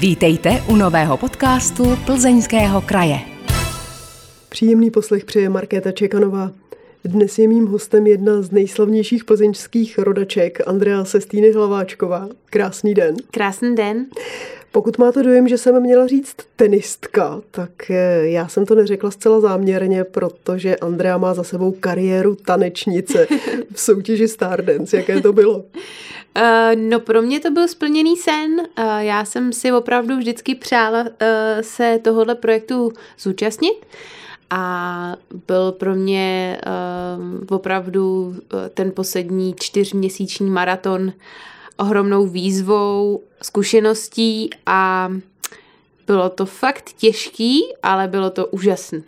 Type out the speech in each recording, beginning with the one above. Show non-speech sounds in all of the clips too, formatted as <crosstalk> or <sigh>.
Vítejte u nového podcastu Plzeňského kraje. Příjemný poslech přeje Markéta Čekanová. Dnes je mým hostem jedna z nejslavnějších plzeňských rodaček, Andrea Sestýny Hlaváčková. Krásný den. Krásný den. Pokud máte dojem, že jsem měla říct tenistka, tak eh, já jsem to neřekla zcela záměrně, protože Andrea má za sebou kariéru tanečnice <laughs> v soutěži Stardance. Jaké to bylo? Uh, no pro mě to byl splněný sen. Uh, já jsem si opravdu vždycky přála uh, se tohohle projektu zúčastnit a byl pro mě opravdu ten poslední čtyřměsíční maraton ohromnou výzvou, zkušeností a bylo to fakt těžký, ale bylo to úžasné.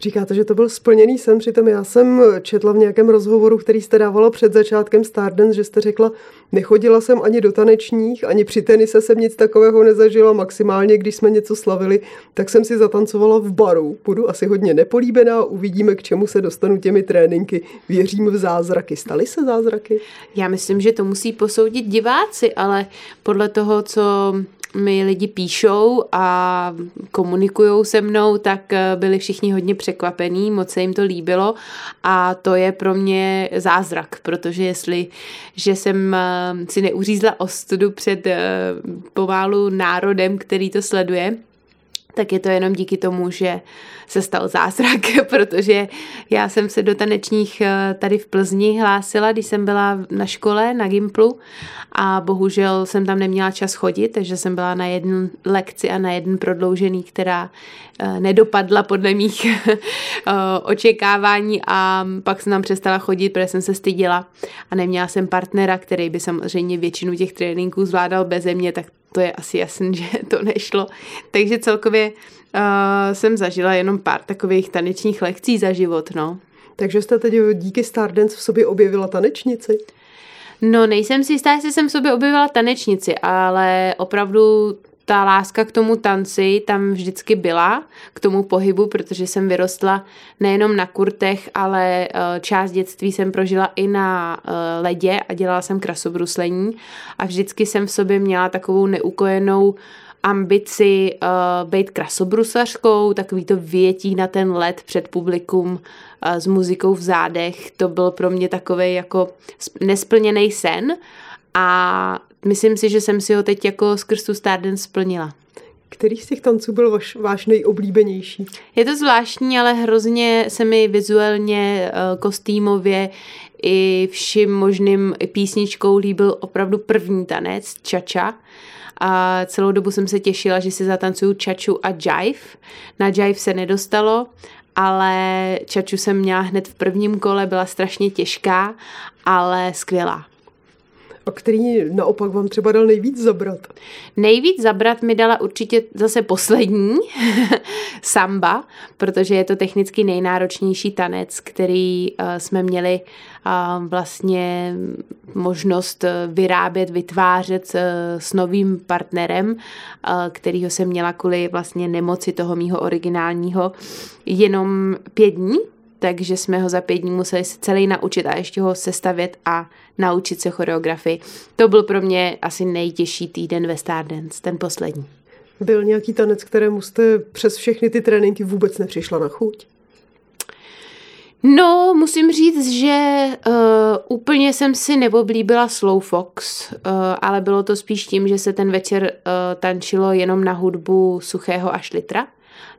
Říkáte, že to byl splněný sen, přitom já jsem četla v nějakém rozhovoru, který jste dávala před začátkem Stardance, že jste řekla, nechodila jsem ani do tanečních, ani při tenise jsem nic takového nezažila, maximálně když jsme něco slavili, tak jsem si zatancovala v baru. Budu asi hodně nepolíbená, uvidíme, k čemu se dostanu těmi tréninky. Věřím v zázraky. Staly se zázraky? Já myslím, že to musí posoudit diváci, ale podle toho, co mi lidi píšou a komunikují se mnou, tak eh, byli všichni hodně překvapení, moc se jim to líbilo a to je pro mě zázrak, protože jestli, že jsem eh, si neuřízla ostudu před eh, pomálu národem, který to sleduje, tak je to jenom díky tomu, že se stal zázrak, <laughs> protože já jsem se do tanečních eh, tady v Plzni hlásila, když jsem byla na škole, na Gimplu. A bohužel jsem tam neměla čas chodit, takže jsem byla na jednu lekci a na jeden prodloužený, která eh, nedopadla podle mých <laughs> eh, očekávání. A pak jsem tam přestala chodit, protože jsem se styděla a neměla jsem partnera, který by samozřejmě většinu těch tréninků zvládal beze mě, tak to je asi jasný, <laughs> že to nešlo. Takže celkově uh, jsem zažila jenom pár takových tanečních lekcí za život, no. Takže jste teď díky Stardance v sobě objevila tanečnici? No, nejsem si jistá, jestli jsem v sobě objevila tanečnici, ale opravdu ta láska k tomu tanci tam vždycky byla, k tomu pohybu, protože jsem vyrostla nejenom na kurtech, ale eh, část dětství jsem prožila i na eh, ledě a dělala jsem krasobruslení a vždycky jsem v sobě měla takovou neukojenou ambici uh, být krasobrusařkou, takový to větí na ten led před publikum uh, s muzikou v zádech, to byl pro mě takový jako nesplněný sen a myslím si, že jsem si ho teď jako skrz tu Stardance splnila. Který z těch tanců byl vaš, váš nejoblíbenější? Je to zvláštní, ale hrozně se mi vizuálně, eh, kostýmově i vším možným písničkou líbil opravdu první tanec, čača. A celou dobu jsem se těšila, že si zatancuju čaču a jive. Na jive se nedostalo, ale čaču jsem měla hned v prvním kole, byla strašně těžká, ale skvělá. A který naopak vám třeba dal nejvíc zabrat? Nejvíc zabrat mi dala určitě zase poslední, <laughs> samba, protože je to technicky nejnáročnější tanec, který uh, jsme měli vlastně možnost eh, vyrábět, vytvářet uh, s novým partnerem, kterýho jsem měla kvůli vlastně nemoci toho mýho originálního jenom pět dní, takže jsme ho za pět dní museli se celý naučit a ještě ho sestavět a naučit se choreografii. To byl pro mě asi nejtěžší týden ve Stardance, ten poslední. Byl nějaký tanec, kterému jste přes všechny ty tréninky vůbec nepřišla na chuť? No, musím říct, že uh, úplně jsem si neoblíbila Slow Fox, uh, ale bylo to spíš tím, že se ten večer uh, tančilo jenom na hudbu Suchého a Šlitra.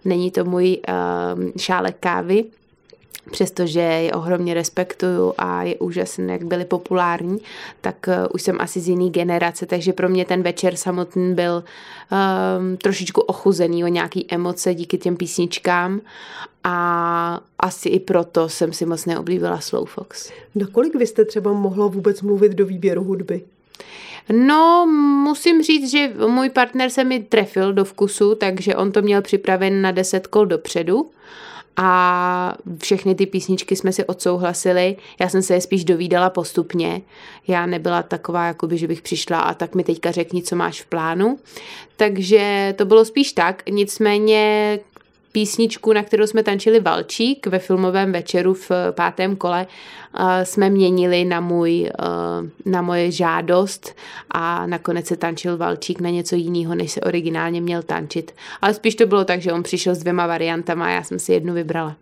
Není to můj uh, šálek kávy přestože je ohromně respektuju a je úžasné, jak byli populární, tak uh, už jsem asi z jiný generace, takže pro mě ten večer samotný byl um, trošičku ochuzený o nějaký emoce díky těm písničkám a asi i proto jsem si moc neoblíbila Slow Fox. Nakolik vy jste třeba mohla vůbec mluvit do výběru hudby? No, musím říct, že můj partner se mi trefil do vkusu, takže on to měl připraven na deset kol dopředu a všechny ty písničky jsme si odsouhlasili. Já jsem se je spíš dovídala postupně. Já nebyla taková, jakoby, že bych přišla a tak mi teďka řekni, co máš v plánu. Takže to bylo spíš tak. Nicméně písničku, na kterou jsme tančili Valčík ve filmovém večeru v pátém kole, jsme měnili na, můj, na moje žádost a nakonec se tančil Valčík na něco jiného, než se originálně měl tančit. Ale spíš to bylo tak, že on přišel s dvěma variantama a já jsem si jednu vybrala.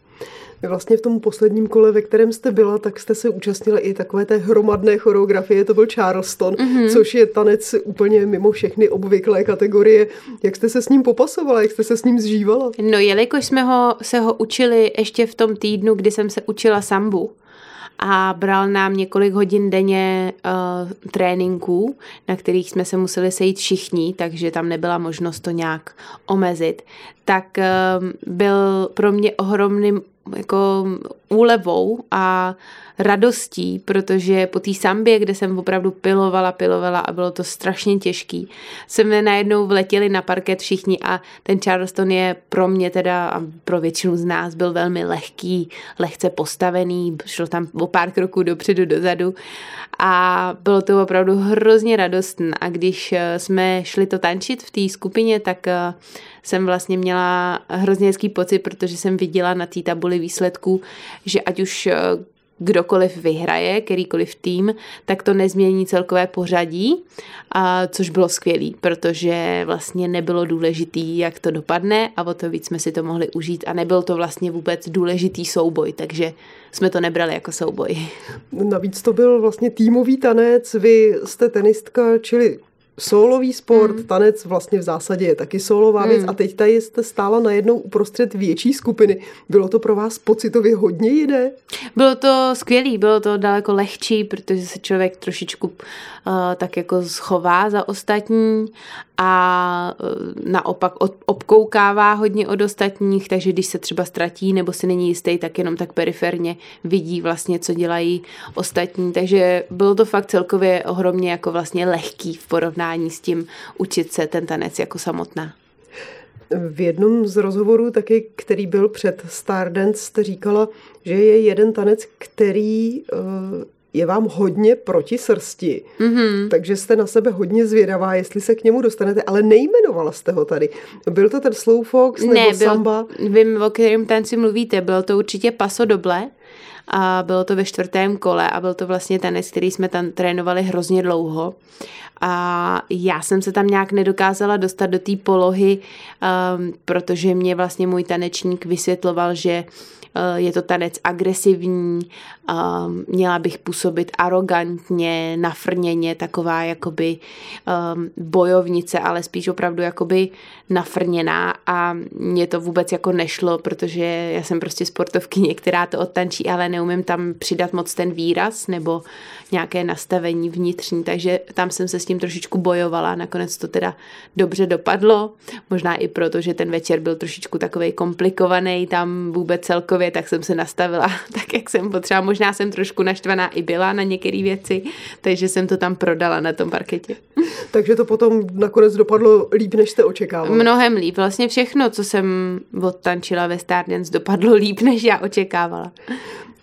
Vy vlastně v tom posledním kole, ve kterém jste byla, tak jste se účastnila i takové té hromadné choreografie, to byl Charleston, mm-hmm. což je tanec úplně mimo všechny obvyklé kategorie. Jak jste se s ním popasovala, jak jste se s ním zžívala? No, jelikož jsme ho, se ho učili ještě v tom týdnu, kdy jsem se učila sambu, a bral nám několik hodin denně uh, tréninků, na kterých jsme se museli sejít všichni, takže tam nebyla možnost to nějak omezit, tak uh, byl pro mě ohromným jako úlevou a radostí, protože po té sambě, kde jsem opravdu pilovala, pilovala a bylo to strašně těžký, jsme najednou vletěli na parket všichni a ten Charleston je pro mě teda a pro většinu z nás byl velmi lehký, lehce postavený, šlo tam o pár kroků dopředu, dozadu a bylo to opravdu hrozně radostné. A když eh, jsme šli to tančit v té skupině, tak eh, jsem vlastně měla hrozně hezký pocit, protože jsem viděla na té tabuli výsledků, že ať už eh, kdokoliv vyhraje, kterýkoliv tým, tak to nezmění celkové pořadí, a, což bylo skvělý, protože vlastně nebylo důležitý, jak to dopadne a o to víc jsme si to mohli užít a nebyl to vlastně vůbec důležitý souboj, takže jsme to nebrali jako souboj. Navíc to byl vlastně týmový tanec, vy jste tenistka, čili solový sport, mm. tanec vlastně v zásadě je taky solová mm. věc a teď tady jste stála najednou uprostřed větší skupiny. Bylo to pro vás pocitově hodně jiné? Bylo to skvělý, bylo to daleko lehčí, protože se člověk trošičku uh, tak jako schová za ostatní a uh, naopak obkoukává hodně od ostatních, takže když se třeba ztratí nebo si není jistý, tak jenom tak periferně vidí vlastně, co dělají ostatní. Takže bylo to fakt celkově ohromně jako vlastně lehký v porovnání s tím učit se ten tanec jako samotná. V jednom z rozhovorů taky, který byl před Stardance, jste říkala, že je jeden tanec, který eh, je vám hodně proti srsti. Mm-hmm. Takže jste na sebe hodně zvědavá, jestli se k němu dostanete, ale nejmenovala jste ho tady. Byl to ten slow fox nebo ne, byl, samba? Vím, o kterém tanci mluvíte. Bylo to určitě paso doble a bylo to ve čtvrtém kole a byl to vlastně tanec, který jsme tam trénovali hrozně dlouho a já jsem se tam nějak nedokázala dostat do té polohy, um, protože mě vlastně můj tanečník vysvětloval, že uh, je to tanec agresivní, um, měla bych působit arrogantně, nafrněně, taková jakoby um, bojovnice, ale spíš opravdu jakoby nafrněná a mě to vůbec jako nešlo, protože já jsem prostě sportovkyně, která to odtančí, ale neumím tam přidat moc ten výraz nebo nějaké nastavení vnitřní, takže tam jsem se s tím trošičku bojovala, nakonec to teda dobře dopadlo, možná i proto, že ten večer byl trošičku takový komplikovaný tam vůbec celkově, tak jsem se nastavila <laughs> tak, jak jsem potřeba. Možná jsem trošku naštvaná i byla na některé věci, takže jsem to tam prodala na tom parketě. <laughs> Takže to potom nakonec dopadlo líp, než jste očekávali. Mnohem líp. Vlastně všechno, co jsem odtančila ve Stardance, dopadlo líp, než já očekávala.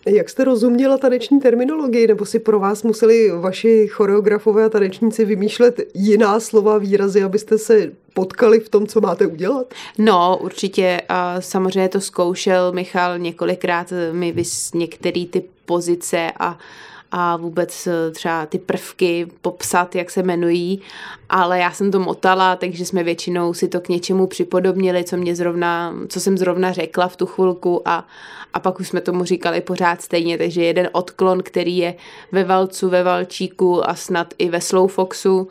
Jak jste rozuměla taneční terminologii, nebo si pro vás museli vaši choreografové a tanečníci vymýšlet jiná slova, výrazy, abyste se potkali v tom, co máte udělat? No, určitě. A samozřejmě to zkoušel Michal několikrát mi vys některé ty pozice a a vůbec eh, třeba ty prvky popsat, jak se jmenují, ale já jsem to motala, takže jsme většinou si to k něčemu připodobnili, co mě zrovna, co jsem zrovna řekla v tu chvilku a, a pak už jsme tomu říkali pořád stejně, takže jeden odklon, který je ve valcu, ve valčíku a snad i ve slowfoxu,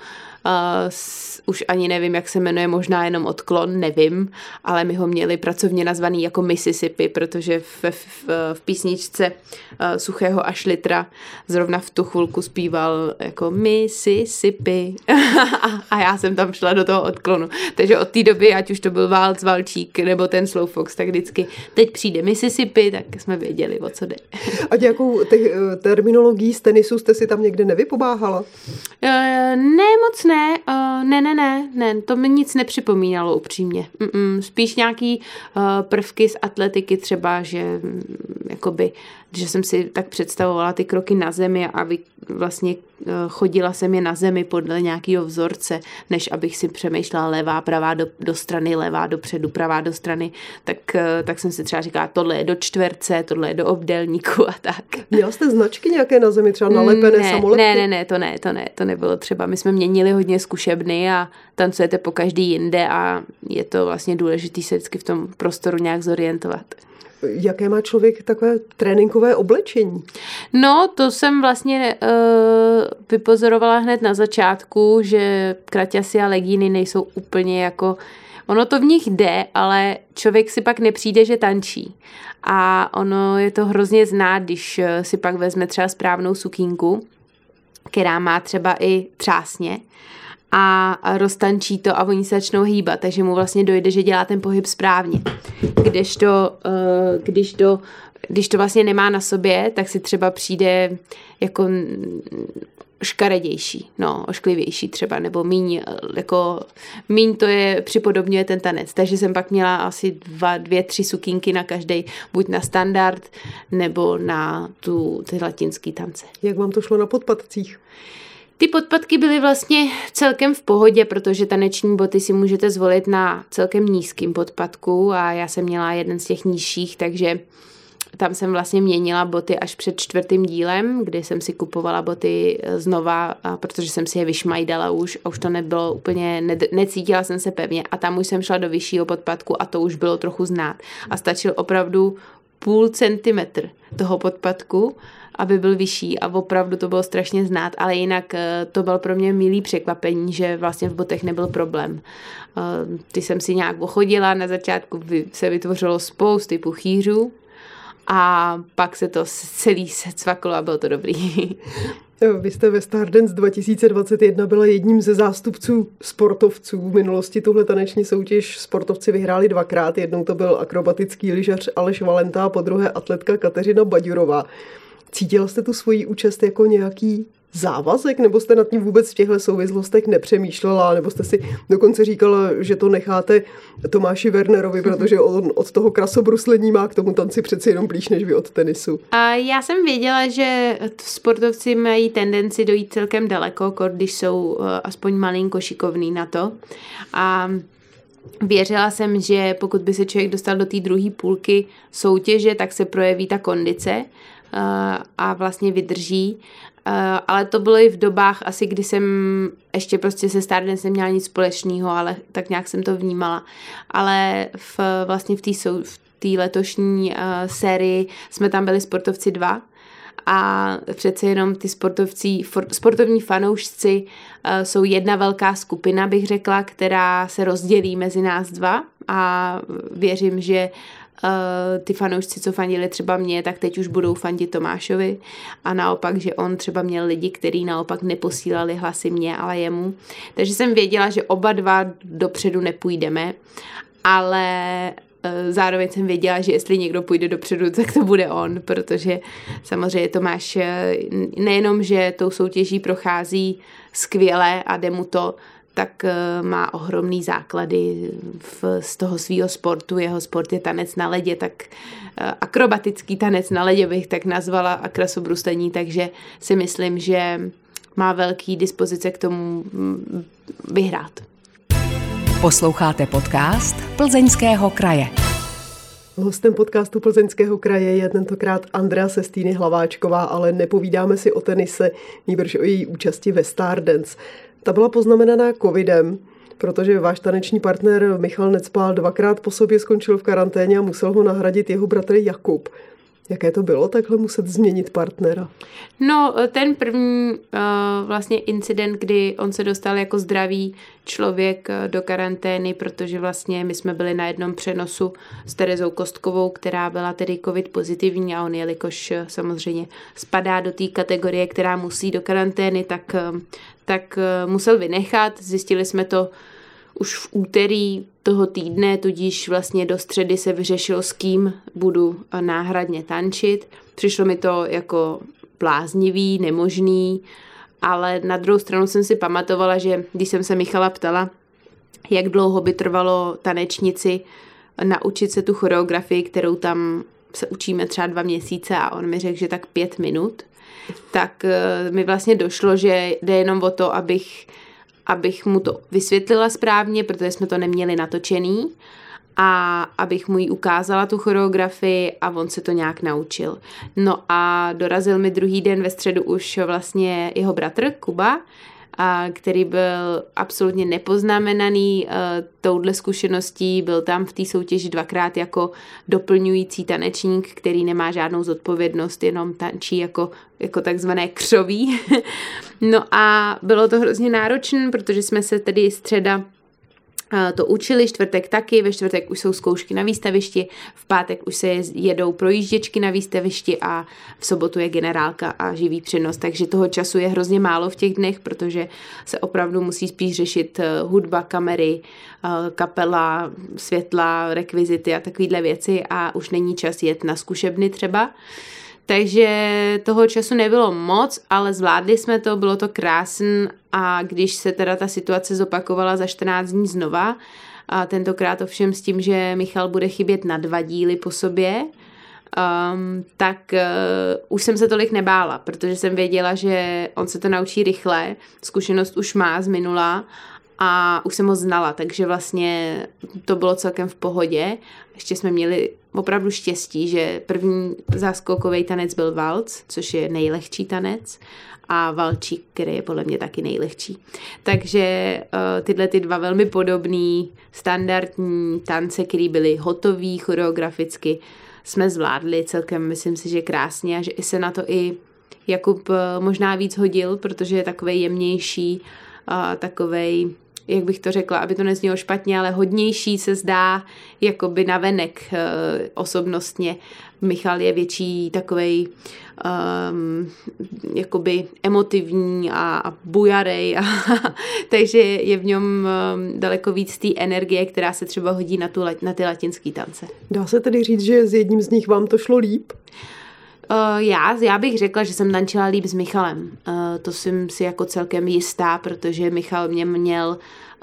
s, už ani nevím, jak se jmenuje, možná jenom odklon, nevím, ale my ho měli pracovně nazvaný jako Mississippi, protože v, v, v písničce uh, Suchého až litra zrovna v tu chvilku zpíval jako Mississippi <laughs> a já jsem tam šla do toho odklonu. Takže od té doby, ať už to byl Válc, Valčík nebo ten Slow Fox, tak vždycky teď přijde Mississippi, tak jsme věděli, o co jde. A nějakou te- terminologií z tenisu jste si tam někde nevypomáhala? Uh, ne, moc ne, uh, ne, ne, ne, ne, to mi nic nepřipomínalo upřímně. Mm-mm, spíš nějaký uh, prvky z atletiky třeba, že jakoby, že jsem si tak představovala ty kroky na zemi a vy, vlastně eh, chodila jsem je na zemi podle nějakého vzorce, než abych si přemýšlela levá, pravá do, do strany, levá dopředu, pravá do strany, tak, eh, tak jsem si třeba říkala, tohle je do čtverce, tohle je do obdelníku a tak. Měla jste značky nějaké na zemi, třeba nalepené ne, samolepky? Ne, ne, ne, to ne, to ne, to nebylo třeba. My jsme měnili hodně zkušebny a tancujete po každý jinde a je to vlastně důležité se vždycky v tom prostoru nějak zorientovat. Jaké má člověk takové tréninkové oblečení? No, to jsem vlastně uh, vypozorovala hned na začátku, že kraťasy a legíny nejsou úplně jako... Ono to v nich jde, ale člověk si pak nepřijde, že tančí. A ono je to hrozně znát, když eh, si pak vezme třeba správnou sukínku, která má třeba i třásně a roztančí to a oni se začnou hýbat, takže mu vlastně dojde, že dělá ten pohyb správně. Když to, eh, když to, když to vlastně nemá na sobě, tak si třeba přijde jako škaredější, no, ošklivější třeba, nebo míň, eh, jako, míň to je, připodobňuje ten tanec. Takže jsem pak měla asi dva, dvě, tři sukínky na každý, buď na standard, nebo na tu, ty latinský tance. Jak vám to šlo na podpatcích? Ty podpatky byly vlastně celkem v pohodě, protože taneční boty si můžete zvolit na celkem nízkým podpatku a já jsem měla jeden z těch nižších, takže tam jsem vlastně měnila boty až před čtvrtým dílem, kdy jsem si kupovala boty znova, protože jsem si je vyšmajdala už a už to nebylo úplně, ne, necítila jsem se pevně a tam už jsem šla do vyššího podpatku a to už bylo trochu znát. A stačil opravdu půl centimetr toho podpatku aby byl vyšší a opravdu to bylo strašně znát, ale jinak eh, to byl pro mě milý překvapení, že vlastně v botech nebyl problém. Eh, ty jsem si nějak ochodila, na začátku se vytvořilo spousty puchýřů, a pak se to celý se cvaklo a bylo to dobrý. <laughs> Vy jste ve Stardance 2021 byla jedním ze zástupců sportovců. V minulosti tuhle taneční soutěž sportovci vyhráli dvakrát. Jednou to byl akrobatický lyžař Aleš Valenta a po druhé atletka Kateřina Baďurová. Cítila jste tu svoji účast jako nějaký závazek, nebo jste nad tím vůbec v těchto souvislostech nepřemýšlela, nebo jste si dokonce říkala, že to necháte Tomáši Wernerovi, mhm. protože on od toho krasobruslení má k tomu tanci přeci jenom blíž než vy od tenisu. A já jsem věděla, že sportovci mají tendenci dojít celkem daleko, když jsou eh, aspoň malinko šikovný na to. A Věřila jsem, že pokud by se člověk dostal do té druhé půlky soutěže, tak se projeví ta kondice a vlastně vydrží. Ale to bylo i v dobách asi, kdy jsem ještě prostě se Stardance neměla nic společného, ale tak nějak jsem to vnímala. Ale v, vlastně v té v letošní uh, sérii jsme tam byli sportovci dva, a přece jenom ty sportovci, for, sportovní fanoušci uh, jsou jedna velká skupina, bych řekla, která se rozdělí mezi nás dva a věřím, že Uh, ty fanoušci, co fandili třeba mě, tak teď už budou fandit Tomášovi a naopak, že on třeba měl lidi, kteří naopak neposílali hlasy mě, ale jemu. Takže jsem věděla, že oba dva dopředu nepůjdeme, ale uh, zároveň jsem věděla, že jestli někdo půjde dopředu, tak to bude on, protože samozřejmě Tomáš eh, nejenom, že tou soutěží prochází skvěle a jde mu to, tak eh, má ohromný základy v, z toho svého sportu. Jeho sport je tanec na ledě, tak eh, akrobatický tanec na ledě bych tak nazvala a krasobruslení, takže si myslím, že má velký dispozice k tomu mm, vyhrát. Posloucháte podcast Plzeňského kraje. Hostem podcastu Plzeňského kraje je tentokrát Andrea Sestýny Hlaváčková, ale nepovídáme si o tenise, nýbrž o její účasti ve Stardance. Ta byla poznamenaná covidem, protože váš taneční partner Michal Necpál dvakrát po sobě skončil v karanténě a musel ho nahradit jeho bratr Jakub. Jaké to bylo takhle muset změnit partnera? No, ten první uh, vlastně incident, kdy on se dostal jako zdravý člověk uh, do karantény, protože vlastně my jsme byli na jednom přenosu s Terezou Kostkovou, která byla tedy covid pozitivní a on, jelikož uh, samozřejmě spadá do té kategorie, která musí do karantény, tak, tak uh, musel vynechat. Zjistili jsme to už v úterý toho týdne, tudíž vlastně do středy se vyřešilo, s kým budu náhradně tančit. Přišlo mi to jako bláznivý, nemožný, ale na druhou stranu jsem si pamatovala, že když jsem se Michala ptala, jak dlouho by trvalo tanečnici naučit se tu choreografii, kterou tam se učíme třeba dva měsíce a on mi řekl, že tak pět minut, tak uh, mi vlastně došlo, že jde jenom o to, abych, abych mu to vysvětlila správně, protože jsme to neměli natočený a abych mu ji ukázala tu choreografii a on se to nějak naučil. No a dorazil mi druhý den ve středu už vlastně jeho bratr Kuba, který byl absolutně nepoznamenaný uh, touhle zkušeností, byl tam v té soutěži dvakrát jako doplňující tanečník, který nemá žádnou zodpovědnost, jenom tančí jako, jako takzvané křoví. <laughs> no a bylo to hrozně náročné, protože jsme se tedy středa to učili, čtvrtek taky, ve čtvrtek už jsou zkoušky na výstavišti, v pátek už se jedou projížděčky na výstavišti a v sobotu je generálka a živý přenos, takže toho času je hrozně málo v těch dnech, protože se opravdu musí spíš řešit eh, hudba, kamery, eh, kapela, světla, rekvizity a takovéhle věci a už není čas jet na zkušebny třeba. Takže toho času nebylo moc, ale zvládli jsme to, bylo to krásné a když se teda ta situace zopakovala za 14 dní znova, a tentokrát ovšem s tím, že Michal bude chybět na dva díly po sobě, um, tak uh, už jsem se tolik nebála, protože jsem věděla, že on se to naučí rychle, zkušenost už má z minula a už jsem ho znala, takže vlastně to bylo celkem v pohodě. Ještě jsme měli opravdu štěstí, že první záskokový tanec byl valc, což je nejlehčí tanec a valčík, který je podle mě taky nejlehčí. Takže uh, tyhle ty dva velmi podobný standardní tance, které byly hotový choreograficky, jsme zvládli celkem, myslím si, že krásně a že se na to i Jakub uh, možná víc hodil, protože je takovej jemnější, uh, takovej jak bych to řekla, aby to neznělo špatně, ale hodnější se zdá jakoby navenek uh, osobnostně. Michal je větší takovej um, jakoby emotivní a, a bujarej, a, <laughs> takže je v něm um, daleko víc té energie, která se třeba hodí na, tu, na ty latinské tance. Dá se tedy říct, že s jedním z nich vám to šlo líp? Uh, já, já bych řekla, že jsem tančila líp s Michalem. Uh, to jsem si jako celkem jistá, protože Michal mě měl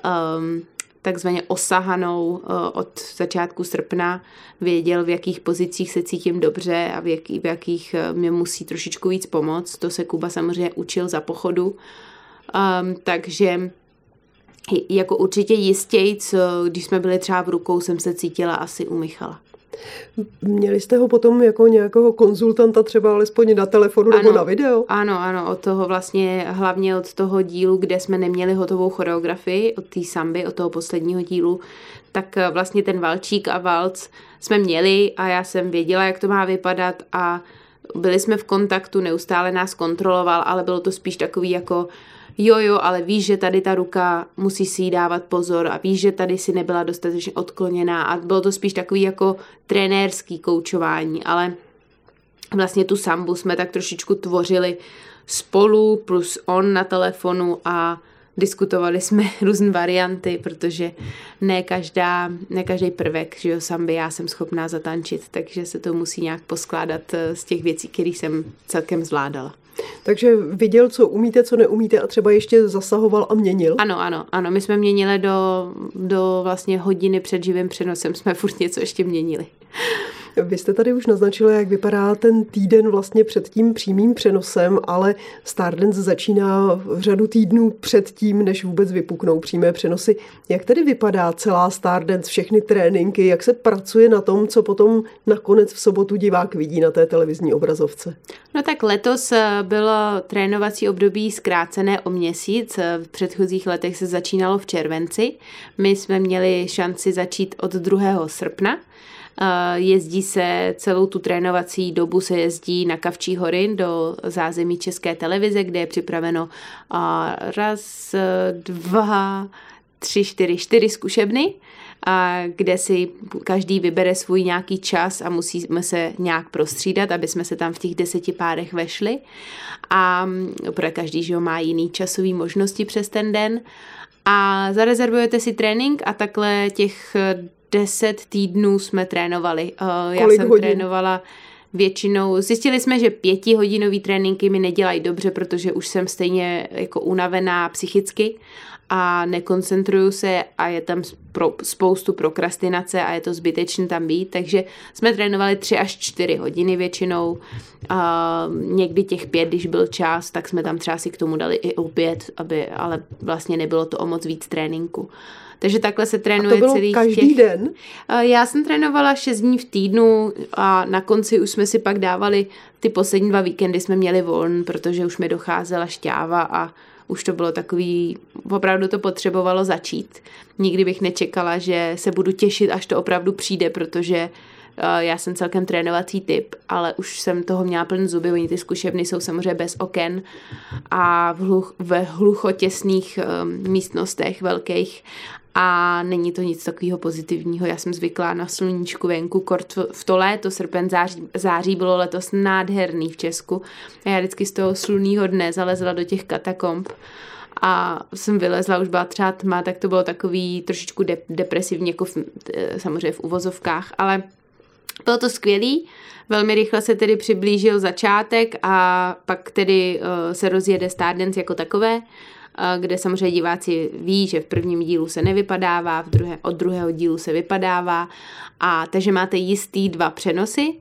um, takzvaně osahanou uh, od začátku srpna, věděl, v jakých pozicích se cítím dobře a v, jaký, v jakých uh, mě musí trošičku víc pomoct. To se Kuba samozřejmě učil za pochodu. Um, takže jako určitě jistějc, když jsme byli třeba v rukou, jsem se cítila asi u Michala. Měli jste ho potom jako nějakého konzultanta třeba alespoň na telefonu ano, nebo na video? Ano, ano, od toho vlastně hlavně od toho dílu, kde jsme neměli hotovou choreografii, od té samby, od toho posledního dílu, tak eh, vlastně ten valčík a valc jsme měli a já jsem věděla, jak to má vypadat a byli jsme v kontaktu, neustále nás kontroloval, ale bylo to spíš takový jako jo, jo, ale víš, že tady ta ruka musí si jí dávat pozor a víš, že tady si nebyla dostatečně odkloněná a bylo to spíš takový jako trenérský koučování, ale vlastně tu sambu jsme tak trošičku tvořili spolu plus on na telefonu a diskutovali jsme <laughs> různé varianty, protože ne, každá, ne každý prvek, že jo, samby já jsem schopná zatančit, takže se to musí nějak poskládat eh, z těch věcí, které jsem celkem zvládala. Takže viděl, co umíte, co neumíte a třeba ještě zasahoval a měnil? Ano, ano, ano. My jsme měnili do, do vlastně hodiny před živým přenosem, jsme furt něco ještě měnili. Vy jste tady už naznačila, jak vypadá ten týden vlastně před tím přímým přenosem, ale Stardance začíná v řadu týdnů před tím, než vůbec vypuknou přímé přenosy. Jak tedy vypadá celá Stardance, všechny tréninky, jak se pracuje na tom, co potom nakonec v sobotu divák vidí na té televizní obrazovce? No tak letos eh, bylo trénovací období zkrácené o měsíc. V předchozích letech se začínalo v červenci. My jsme měli šanci začít od 2. srpna Jezdí se celou tu trénovací dobu se jezdí na Kavčí hory do zázemí České televize, kde je připraveno raz, dva, tři, čtyři, čtyři zkušebny, a kde si každý vybere svůj nějaký čas a musíme se nějak prostřídat, aby jsme se tam v těch deseti párech vešli. A pro každý že má jiný časový možnosti přes ten den. A zarezervujete si trénink a takhle těch deset týdnů jsme trénovali. Uh, já jsem hodin? trénovala většinou, zjistili jsme, že pětihodinový tréninky mi nedělají dobře, protože už jsem stejně jako unavená psychicky a nekoncentruju se a je tam spoustu prokrastinace a je to zbytečné tam být, takže jsme trénovali tři až čtyři hodiny většinou. A někdy těch pět, když byl čas, tak jsme tam třeba si k tomu dali i opět, aby, ale vlastně nebylo to o moc víc tréninku. Takže takhle se trénuje a to bylo celý každý těch... den? Já jsem trénovala 6 dní v týdnu a na konci už jsme si pak dávali ty poslední dva víkendy jsme měli voln, protože už mi docházela šťáva a už to bylo takový, opravdu to potřebovalo začít. Nikdy bych nečekala, že se budu těšit, až to opravdu přijde, protože já jsem celkem trénovací typ, ale už jsem toho měla pln zuby, oni ty zkušebny jsou samozřejmě bez oken a v hluch, ve hluchotěsných um, místnostech velkých a není to nic takového pozitivního. Já jsem zvyklá na sluníčku venku, kort v to léto, srpen, září, září bylo letos nádherný v Česku. A já vždycky z toho sluného dne zalezla do těch katakomb a jsem vylezla, už byla třeba tma, tak to bylo takový trošičku de- depresivní, jako v, e, samozřejmě v uvozovkách, ale bylo to skvělý, velmi rychle se tedy přiblížil začátek a pak tedy uh, se rozjede Stardance jako takové kde samozřejmě diváci ví, že v prvním dílu se nevypadává, v druhé, od druhého dílu se vypadává, a takže máte jistý dva přenosy.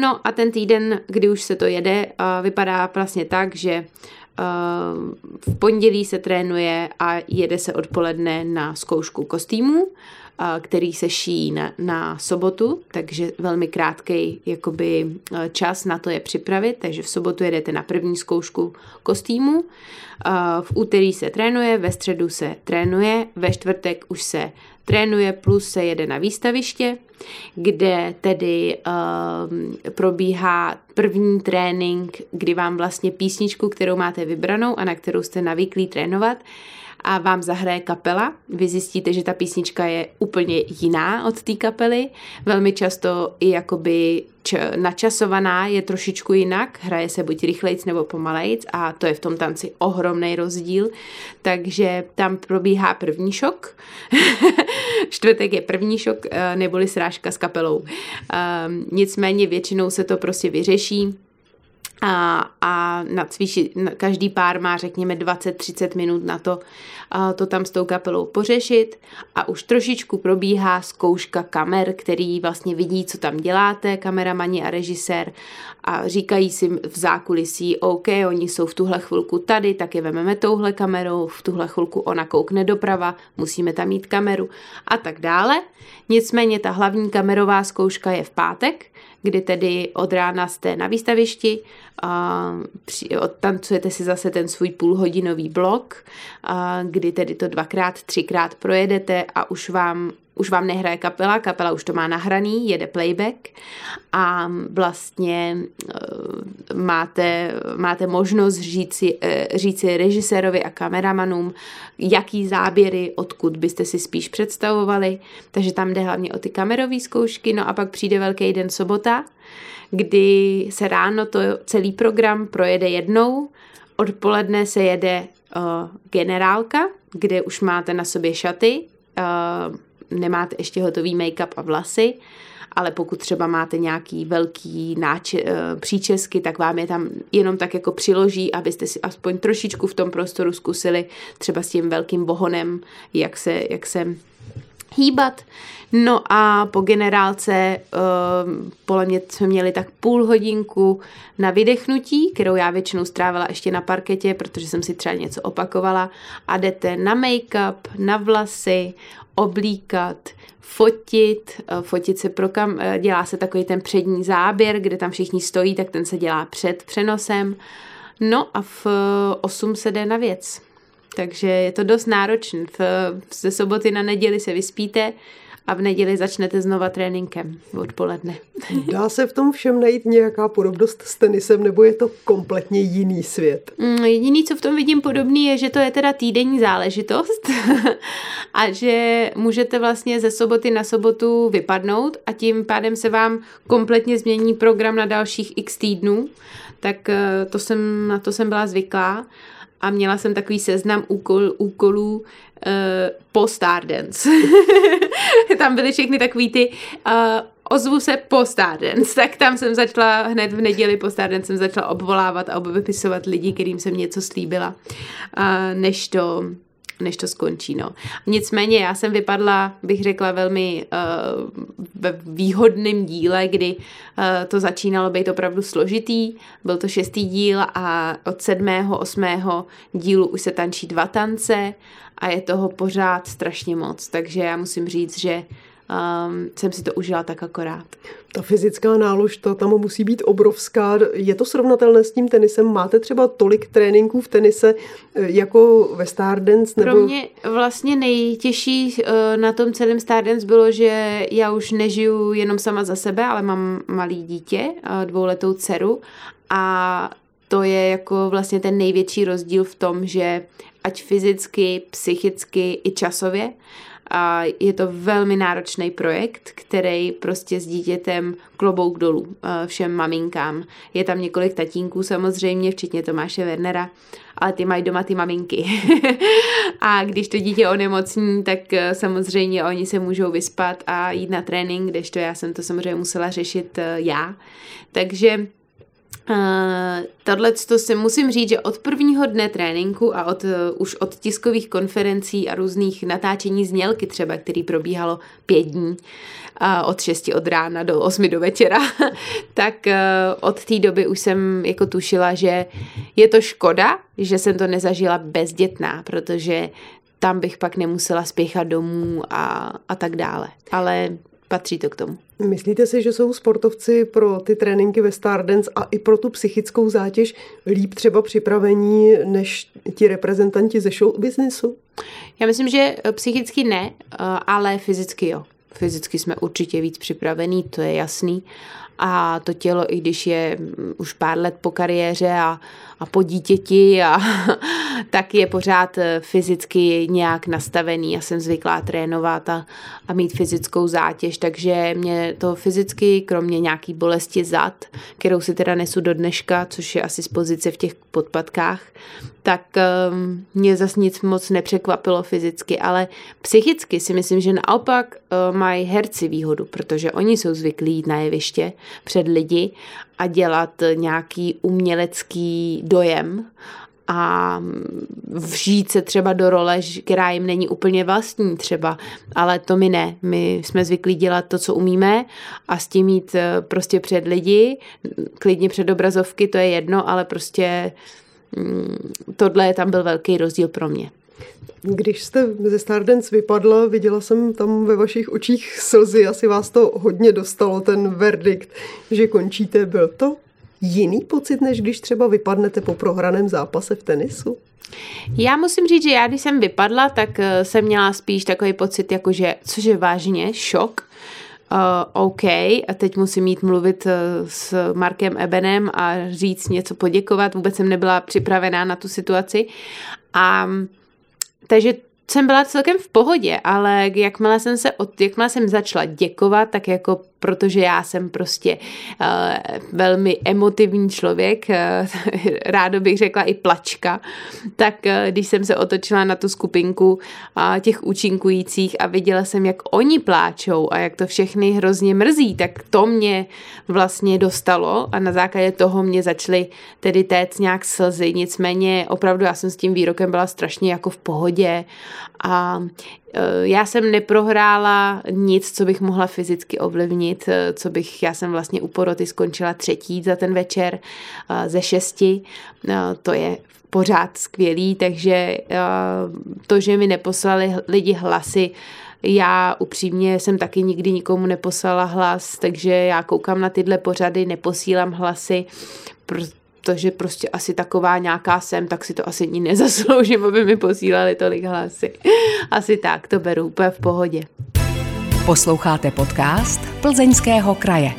No a ten týden, kdy už se to jede, vypadá vlastně tak, že v pondělí se trénuje a jede se odpoledne na zkoušku kostýmů který se šíjí na, na sobotu, takže velmi krátký jakoby čas na to je připravit, takže v sobotu jedete na první zkoušku kostýmu, v úterý se trénuje, ve středu se trénuje, ve čtvrtek už se trénuje plus se jede na výstaviště, kde tedy uh, probíhá první trénink, kdy vám vlastně písničku, kterou máte vybranou a na kterou jste navyklí trénovat, a vám zahraje kapela. Vy zjistíte, že ta písnička je úplně jiná od té kapely. Velmi často i jakoby č- načasovaná je trošičku jinak, hraje se buď rychlejc nebo pomalejc a to je v tom tanci ohromný rozdíl, takže tam probíhá první šok, <laughs> čtvrtek je první šok, eh, neboli srážka s kapelou. Um, nicméně většinou se to prostě vyřeší, a, a na cviči, každý pár má řekněme 20-30 minut na to a to tam s tou kapelou pořešit. A už trošičku probíhá zkouška kamer, který vlastně vidí, co tam děláte, kameramani a režisér a říkají si v zákulisí, OK, oni jsou v tuhle chvilku tady, tak je vememe touhle kamerou, v tuhle chvilku ona koukne doprava, musíme tam mít kameru. A tak dále. Nicméně ta hlavní kamerová zkouška je v pátek, kdy tedy od rána jste na výstavišti, odtancujete si zase ten svůj půlhodinový blok, kdy tedy to dvakrát, třikrát projedete a už vám už vám nehraje kapela, kapela už to má nahraný, jede playback a vlastně uh, máte, máte možnost říci, uh, říci režisérovi a kameramanům, jaký záběry, odkud byste si spíš představovali, takže tam jde hlavně o ty kamerové zkoušky, no a pak přijde velký den sobota, kdy se ráno to celý program projede jednou, odpoledne se jede uh, generálka, kde už máte na sobě šaty, uh, nemáte ještě hotový make-up a vlasy, ale pokud třeba máte nějaký velký náče, uh, příčesky, tak vám je tam jenom tak jako přiloží, abyste si aspoň trošičku v tom prostoru zkusili třeba s tím velkým bohonem, jak se, jak se hýbat. No a po generálce uh, podle mě jsme měli tak půl hodinku na vydechnutí, kterou já většinou strávila ještě na parketě, protože jsem si třeba něco opakovala a jdete na make-up, na vlasy, oblíkat, fotit, uh, fotit se pro kam, uh, dělá se takový ten přední záběr, kde tam všichni stojí, tak ten se dělá před přenosem. No a v 8 se jde na věc. Takže je to dost náročné. Ze soboty na neděli se vyspíte, a v neděli začnete znova tréninkem odpoledne. Dá se v tom všem najít nějaká podobnost s tenisem, nebo je to kompletně jiný svět? Mm, jediný, co v tom vidím podobný, je, že to je teda týdenní záležitost <laughs> a že můžete vlastně ze soboty na sobotu vypadnout a tím pádem se vám kompletně změní program na dalších x týdnů. Tak eh, to jsem, na to jsem byla zvyklá a měla jsem takový seznam úkol, úkolů po Stardance. <laughs> tam byly všechny takový ty uh, ozvu se po Stardance, tak tam jsem začala hned v neděli po Stardance jsem začala obvolávat a obvypisovat lidi, kterým jsem něco slíbila, uh, než to než to skončí. No. Nicméně já jsem vypadla, bych řekla, velmi uh, ve výhodném díle, kdy uh, to začínalo být opravdu složitý. Byl to šestý díl a od sedmého, osmého dílu už se tančí dva tance a je toho pořád strašně moc. Takže já musím říct, že um, jsem si to užila tak akorát. Ta fyzická nálož, ta tam musí být obrovská. Je to srovnatelné s tím tenisem? Máte třeba tolik tréninků v tenise eh, jako ve Stardance? Nebo... Pro mě vlastně nejtěžší eh, na tom celém Stardance bylo, že já už nežiju jenom sama za sebe, ale mám malý dítě, eh, dvouletou dceru a to je jako vlastně ten největší rozdíl v tom, že ať fyzicky, psychicky i časově, a je to velmi náročný projekt, který prostě s dítětem klobouk dolů všem maminkám. Je tam několik tatínků samozřejmě, včetně Tomáše Wernera, ale ty mají doma ty maminky. <laughs> a když to dítě onemocní, tak e, samozřejmě oni se můžou vyspat a jít na trénink, kdežto já jsem to samozřejmě musela řešit e, já. Takže Uh, Tohle to si musím říct, že od prvního dne tréninku a od, uh, už od tiskových konferencí a různých natáčení znělky třeba, který probíhalo pět dní, uh, od 6 od rána do 8 do večera, <laughs> tak uh, od té doby už jsem jako tušila, že je to škoda, že jsem to nezažila bezdětná, protože tam bych pak nemusela spěchat domů a, a tak dále. Ale patří to k tomu. Myslíte si, že jsou sportovci pro ty tréninky ve Stardance a i pro tu psychickou zátěž líp třeba připravení než ti reprezentanti ze show businessu? Já myslím, že psychicky ne, ale fyzicky jo. Fyzicky jsme určitě víc připravení, to je jasný. A to tělo, i když je už pár let po kariéře a a po dítěti a tak je pořád eh, fyzicky nějak nastavený. Já jsem zvyklá trénovat a, a mít fyzickou zátěž, takže mě to fyzicky, kromě nějaký bolesti zad, kterou si teda nesu do dneška, což je asi z pozice v těch podpatkách, tak um, mě zase nic moc nepřekvapilo fyzicky, ale psychicky si myslím, že naopak uh, mají herci výhodu, protože oni jsou zvyklí jít na jeviště před lidi a dělat nějaký umělecký dojem a vžít se třeba do role, která jim není úplně vlastní třeba, ale to my ne. My jsme zvyklí dělat to, co umíme a s tím mít eh, prostě před lidi, klidně před obrazovky, to je jedno, ale prostě mm, tohle tam byl velký rozdíl pro mě. Když jste ze Stardance vypadla, viděla jsem tam ve vašich očích slzy, asi vás to hodně dostalo, ten verdikt, že končíte. Byl to jiný pocit, než když třeba vypadnete po prohraném zápase v tenisu? Já musím říct, že já když jsem vypadla, tak eh, jsem měla spíš takový pocit, jakože, což je vážně, šok. Uh, OK, a teď musím mít mluvit uh, s Markem Ebenem a říct něco poděkovat. Vůbec jsem nebyla připravená na tu situaci. A takže jsem byla celkem v pohodě, ale jakmile jsem se od, jakmile jsem začala děkovat, tak jako protože já jsem prostě uh, velmi emotivní člověk, uh, <laughs> rádo bych řekla i plačka, tak uh, když jsem se otočila na tu skupinku uh, těch účinkujících a viděla jsem, jak oni pláčou a jak to všechny hrozně mrzí, tak to mě vlastně dostalo a na základě toho mě začaly tedy téct nějak slzy, nicméně opravdu já jsem s tím výrokem byla strašně jako v pohodě a Eh, já jsem neprohrála nic, co bych mohla fyzicky ovlivnit, eh, co bych, já jsem vlastně u poroty skončila třetí za ten večer eh, ze šesti, to je pořád skvělý, takže to, že mi neposlali lidi hlasy, já upřímně jsem taky nikdy nikomu neposlala hlas, takže já koukám na tyhle pořady, neposílám hlasy, protože prostě asi taková nějaká jsem, tak si to asi ní nezasloužím, aby mi posílali tolik hlasy. Asi tak, to beru úplně v pohodě. Posloucháte podcast Plzeňského kraje.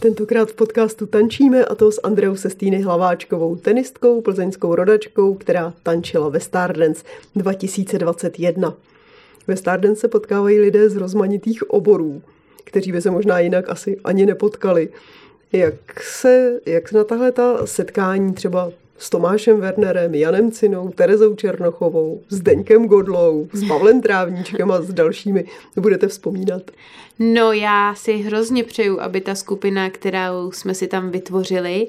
Tentokrát v podcastu tančíme a to s Andreou Sestýny Hlaváčkovou, tenistkou, plzeňskou rodačkou, která tančila ve Stardance 2021. Ve Stardance se potkávají lidé z rozmanitých oborů, kteří by se možná jinak asi ani nepotkali. Jak se, jak se na tahle ta setkání třeba s Tomášem Wernerem, Janem Cinou, Terezou Černochovou, s Deňkem Godlou, s Pavlem Trávníčkem a s dalšími budete vzpomínat? No já si hrozně přeju, aby ta skupina, kterou jsme si tam vytvořili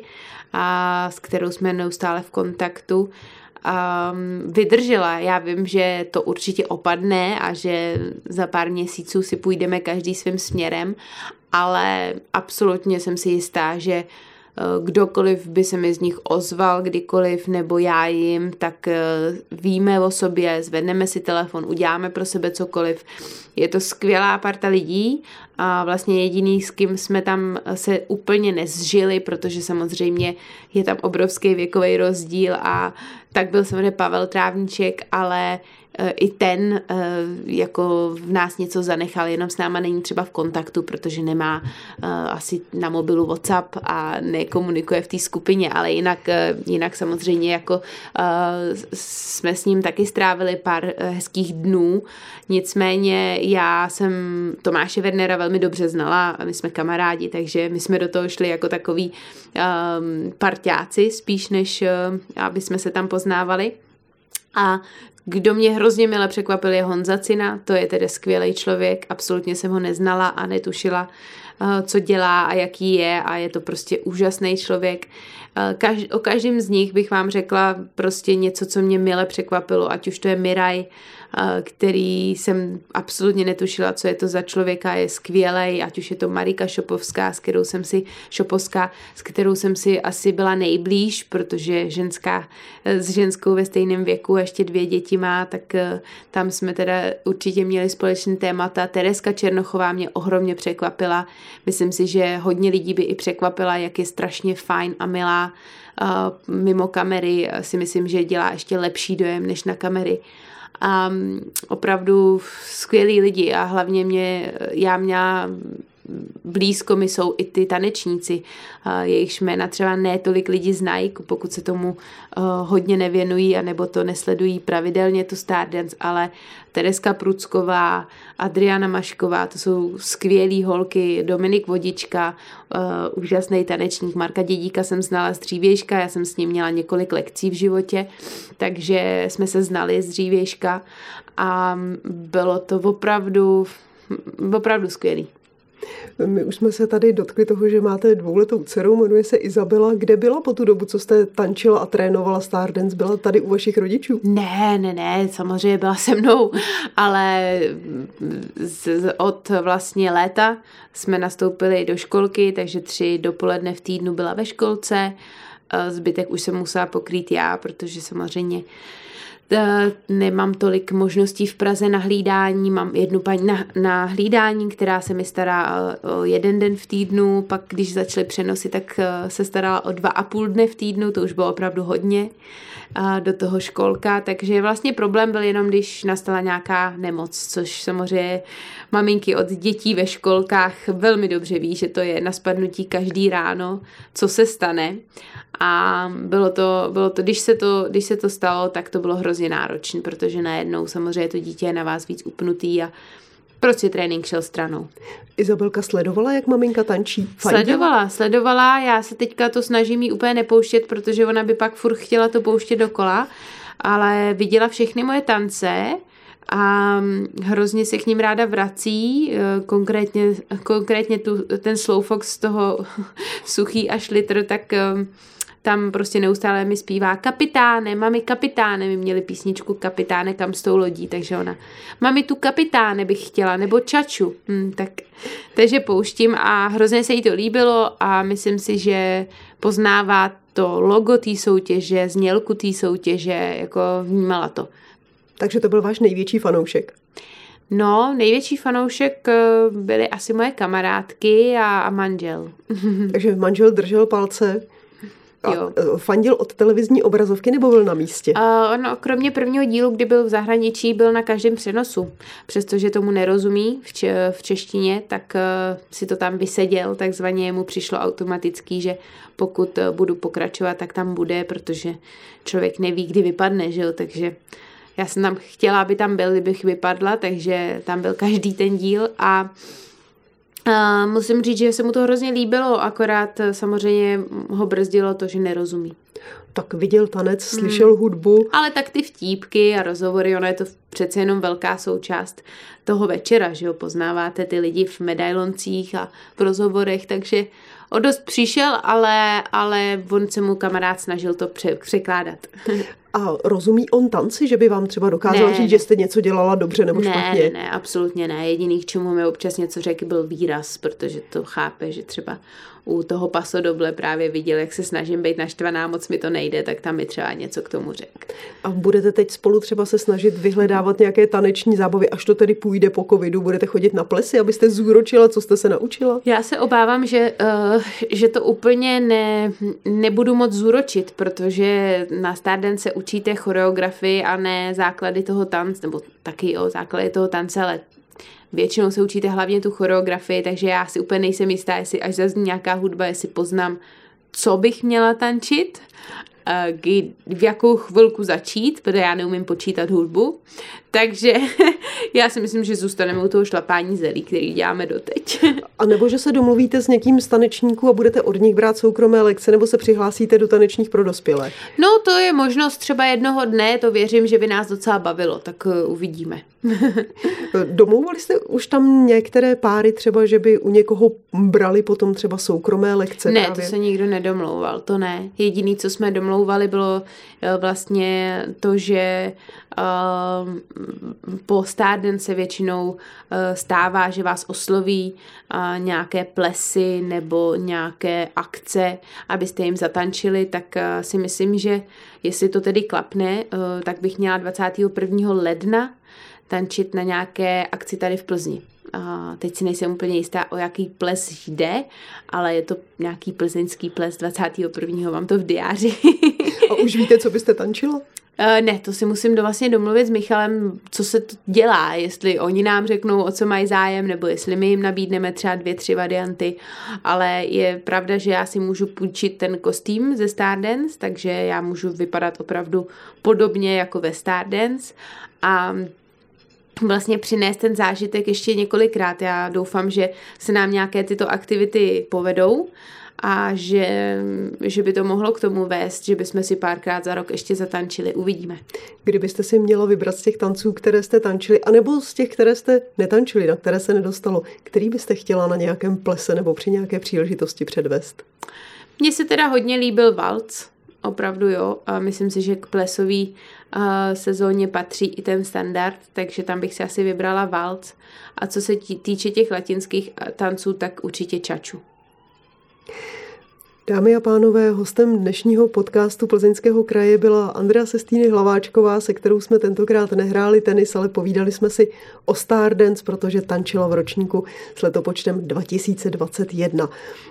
a s kterou jsme neustále v kontaktu, um, vydržela. Já vím, že to určitě opadne a že za pár měsíců si půjdeme každý svým směrem, ale absolutně jsem si jistá, že uh, kdokoliv by se mi z nich ozval kdykoliv, nebo já jim, tak uh, víme o sobě, zvedneme si telefon, uděláme pro sebe cokoliv. Je to skvělá parta lidí a vlastně jediný, s kým jsme tam se úplně nezžili, protože samozřejmě je tam obrovský věkový rozdíl a tak byl samozřejmě Pavel Trávníček, ale i ten e, jako v nás něco zanechal, jenom s náma není třeba v kontaktu, protože nemá e, asi na mobilu WhatsApp a nekomunikuje v té skupině, ale jinak, jinak samozřejmě jako jsme s ním taky strávili pár hezkých dnů, nicméně já jsem Tomáše Wernera velmi dobře znala, my jsme kamarádi, takže my jsme do toho šli jako takový um, parťáci, spíš než aby jsme se tam poznávali. A kdo mě hrozně milé překvapil je Honza Cina, to je tedy skvělý člověk, absolutně jsem ho neznala a netušila, uh, co dělá a jaký je a je to prostě úžasný člověk. Kaž, o každém z nich bych vám řekla prostě něco, co mě mile překvapilo, ať už to je Miraj, který jsem absolutně netušila, co je to za člověka, je skvělý, ať už je to Marika Šopovská, s kterou jsem si, Šopovská, s kterou jsem si asi byla nejblíž, protože ženská s ženskou ve stejném věku a ještě dvě děti má, tak eh, tam jsme teda určitě měli společný témata. Tereska Černochová mě ohromně překvapila. Myslím si, že hodně lidí by i překvapila, jak je strašně fajn a milá. Mimo kamery si myslím, že dělá ještě lepší dojem než na kamery a opravdu skvělí lidi a hlavně mě, já měla blízko mi jsou i ty tanečníci, jejichž jména třeba ne tolik lidi znají, pokud se tomu hodně nevěnují a nebo to nesledují pravidelně tu Stardance, ale Tereska Prucková, Adriana Mašková, to jsou skvělý holky, Dominik Vodička, úžasný tanečník, Marka Dědíka jsem znala z dřívějška, já jsem s ním měla několik lekcí v životě, takže jsme se znali z dřívějška a bylo to opravdu opravdu skvělý. My už jsme se tady dotkli toho, že máte dvouletou dceru, jmenuje se Izabela. Kde byla po tu dobu, co jste tančila a trénovala Stardance? Byla tady u vašich rodičů? Ne, ne, ne, samozřejmě byla se mnou, ale z, od vlastně léta jsme nastoupili do školky, takže tři dopoledne v týdnu byla ve školce, zbytek už jsem musela pokrýt já, protože samozřejmě nemám tolik možností v Praze na hlídání, mám jednu paní na, na hlídání, která se mi stará eh, o jeden den v týdnu, pak když začaly přenosy, tak eh, se starala o dva a půl dne v týdnu, to už bylo opravdu hodně do toho školka, takže vlastně problém byl jenom, když nastala nějaká nemoc, což samozřejmě maminky od dětí ve školkách velmi dobře ví, že to je na spadnutí každý ráno, co se stane. A bylo to, bylo to, když se to, když se to stalo, tak to bylo hrozně náročné, protože najednou samozřejmě to dítě je na vás víc upnutý a prostě trénink šel stranou. Izabelka sledovala, jak maminka tančí? Fandila? Sledovala, sledovala. Já se teďka to snažím jí úplně nepouštět, protože ona by pak furt chtěla to pouštět dokola, ale viděla všechny moje tance a hrozně se k ním ráda vrací, eh, konkrétně, konkrétně tu, ten Slowfox z toho <laughs> suchý až litr, tak eh, tam prostě neustále mi zpívá kapitáne, mami kapitáne, my měli písničku kapitáne kam s tou lodí, takže ona, mami tu kapitáne bych chtěla, nebo čaču, hm, tak, takže pouštím a hrozně se jí to líbilo a myslím si, že poznává to logo té soutěže, znělku té soutěže, jako vnímala to. Takže to byl váš největší fanoušek? No, největší fanoušek eh, byly asi moje kamarádky a, a manžel. <laughs> Takže manžel držel palce jo. E, fandil od televizní obrazovky nebo byl na místě? Uh, no, kromě prvního dílu, kdy byl v zahraničí, byl na každém přenosu. Přestože tomu nerozumí v, če- v češtině, tak uh, si to tam vyseděl, takzvaně mu přišlo automaticky, že pokud uh, budu pokračovat, tak tam bude, protože člověk neví, kdy vypadne, že jo? takže já jsem tam chtěla, aby tam byl, kdybych vypadla, takže tam byl každý ten díl a uh, a musím říct, že se mu to hrozně líbilo, akorát eh, samozřejmě ho brzdilo to, že nerozumí. Tak viděl tanec, hmm. slyšel hmm. hudbu. Ale tak ty vtípky a rozhovory, ono je to přece jenom velká součást toho večera, že jo, poznáváte ty lidi v medailoncích a v rozhovorech, takže o dost přišel, ale, ale on se mu kamarád snažil to pře- překládat. <laughs> A rozumí on tanci, že by vám třeba dokázal ne, říct, že jste něco dělala dobře nebo ne, špatně? Ne, ne, absolutně ne. Jediný, k čemu mi občas něco řekl, byl výraz, protože to chápe, že třeba u toho pasodoble právě viděl, jak se snažím být naštvaná, moc mi to nejde, tak tam mi třeba něco k tomu řek. A budete teď spolu třeba se snažit vyhledávat nějaké taneční zábavy, až to tedy půjde po covidu, budete chodit na plesy, abyste zúročila, co jste se naučila? Já se obávám, že, uh, že to úplně ne, nebudu moc zúročit, protože na Stardance se učíte choreografii a ne základy toho tance, nebo taky o základy toho tance, ale většinou se učíte hlavně tu choreografii, takže já si úplně nejsem jistá, jestli až zazní nějaká hudba, jestli poznám, co bych měla tančit, v jakou chvilku začít, protože já neumím počítat hudbu. Takže <laughs> já si myslím, že zůstaneme u toho šlapání zelí, který děláme doteď. <laughs> A nebo že se domluvíte s někým z tanečníků a budete od nich brát soukromé lekce, nebo se přihlásíte do tanečních pro dospělé? No, to je možnost třeba jednoho dne, to věřím, že by nás docela bavilo, tak uh, uvidíme. <laughs> Domlouvali jste už tam některé páry třeba, že by u někoho brali potom třeba soukromé lekce? Ne, právě? to se nikdo nedomlouval, to ne. Jediný, co jsme domlouvali, bylo eh, vlastně to, že uh, po Starden se většinou uh, stává, že vás osloví nějaké plesy nebo nějaké akce, abyste jim zatančili, tak si myslím, že jestli to tedy klapne, tak bych měla 21. ledna tančit na nějaké akci tady v Plzni. A teď si nejsem úplně jistá, o jaký ples jde, ale je to nějaký plzeňský ples 21. mám to v diáři. A už víte, co byste tančila? Uh, <laughs> ne, to si musím do vlastně domluvit s Michalem, co se to dělá, jestli oni nám řeknou, o co mají zájem, nebo jestli my jim nabídneme třeba dvě, tři varianty, ale je pravda, že já si můžu půjčit ten kostým ze Stardance, takže já můžu vypadat opravdu podobně jako ve Stardance a vlastně přinést ten zážitek ještě několikrát. Já doufám, že se nám nějaké tyto aktivity povedou a že, že by to mohlo k tomu vést, že bychom si párkrát za rok ještě zatančili. Uvidíme. Kdybyste si měla vybrat z těch tanců, které jste tančili, anebo z těch, které jste netančili, na které se nedostalo, který byste chtěla na nějakém plese nebo při nějaké příležitosti předvést? Mně se teda hodně líbil Valc, opravdu jo. A myslím si, že k plesový uh, sezóně patří i ten standard, takže tam bych si asi vybrala Valc. A co se týče těch latinských tanců, tak určitě čaču. Dámy a pánové, hostem dnešního podcastu Plzeňského kraje byla Andrea Sestýny Hlaváčková, se kterou jsme tentokrát nehráli tenis, ale povídali jsme si o Stardance, protože tančila v ročníku s letopočtem 2021.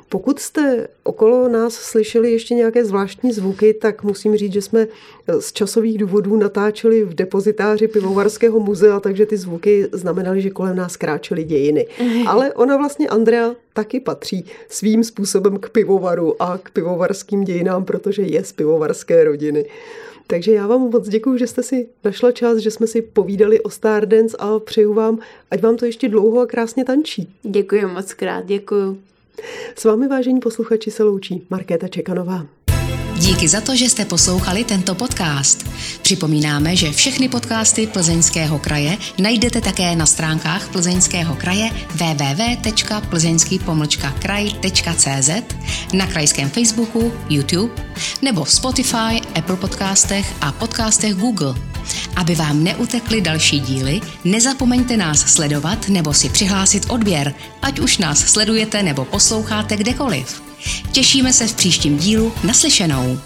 Pokud jste okolo nás slyšeli ještě nějaké zvláštní zvuky, tak musím říct, že jsme z časových důvodů natáčeli v depozitáři Pivovarského muzea, takže ty zvuky znamenaly, že kolem nás kráčely dějiny. <laughs> Ale ona vlastně, Andrea, taky patří svým způsobem k pivovaru a k pivovarským dějinám, protože je z pivovarské rodiny. Takže já vám moc děkuji, že jste si našla čas, že jsme si povídali o Stardance a přeju vám, ať vám to ještě dlouho a krásně tančí. Děkuji moc krát, děkuji. S vámi vážení posluchači se loučí Markéta Čekanová. Díky za to, že jste poslouchali tento podcast. Připomínáme, že všechny podcasty Plzeňského kraje najdete také na stránkách Plzeňského kraje www.plzeňský-kraj.cz, na krajském Facebooku, YouTube nebo v Spotify, Apple podcastech a podcastech Google. Aby vám neutekly další díly, nezapomeňte nás sledovat nebo si přihlásit odběr, ať už nás sledujete nebo posloucháte kdekoliv. Těšíme se v příštím dílu naslyšenou.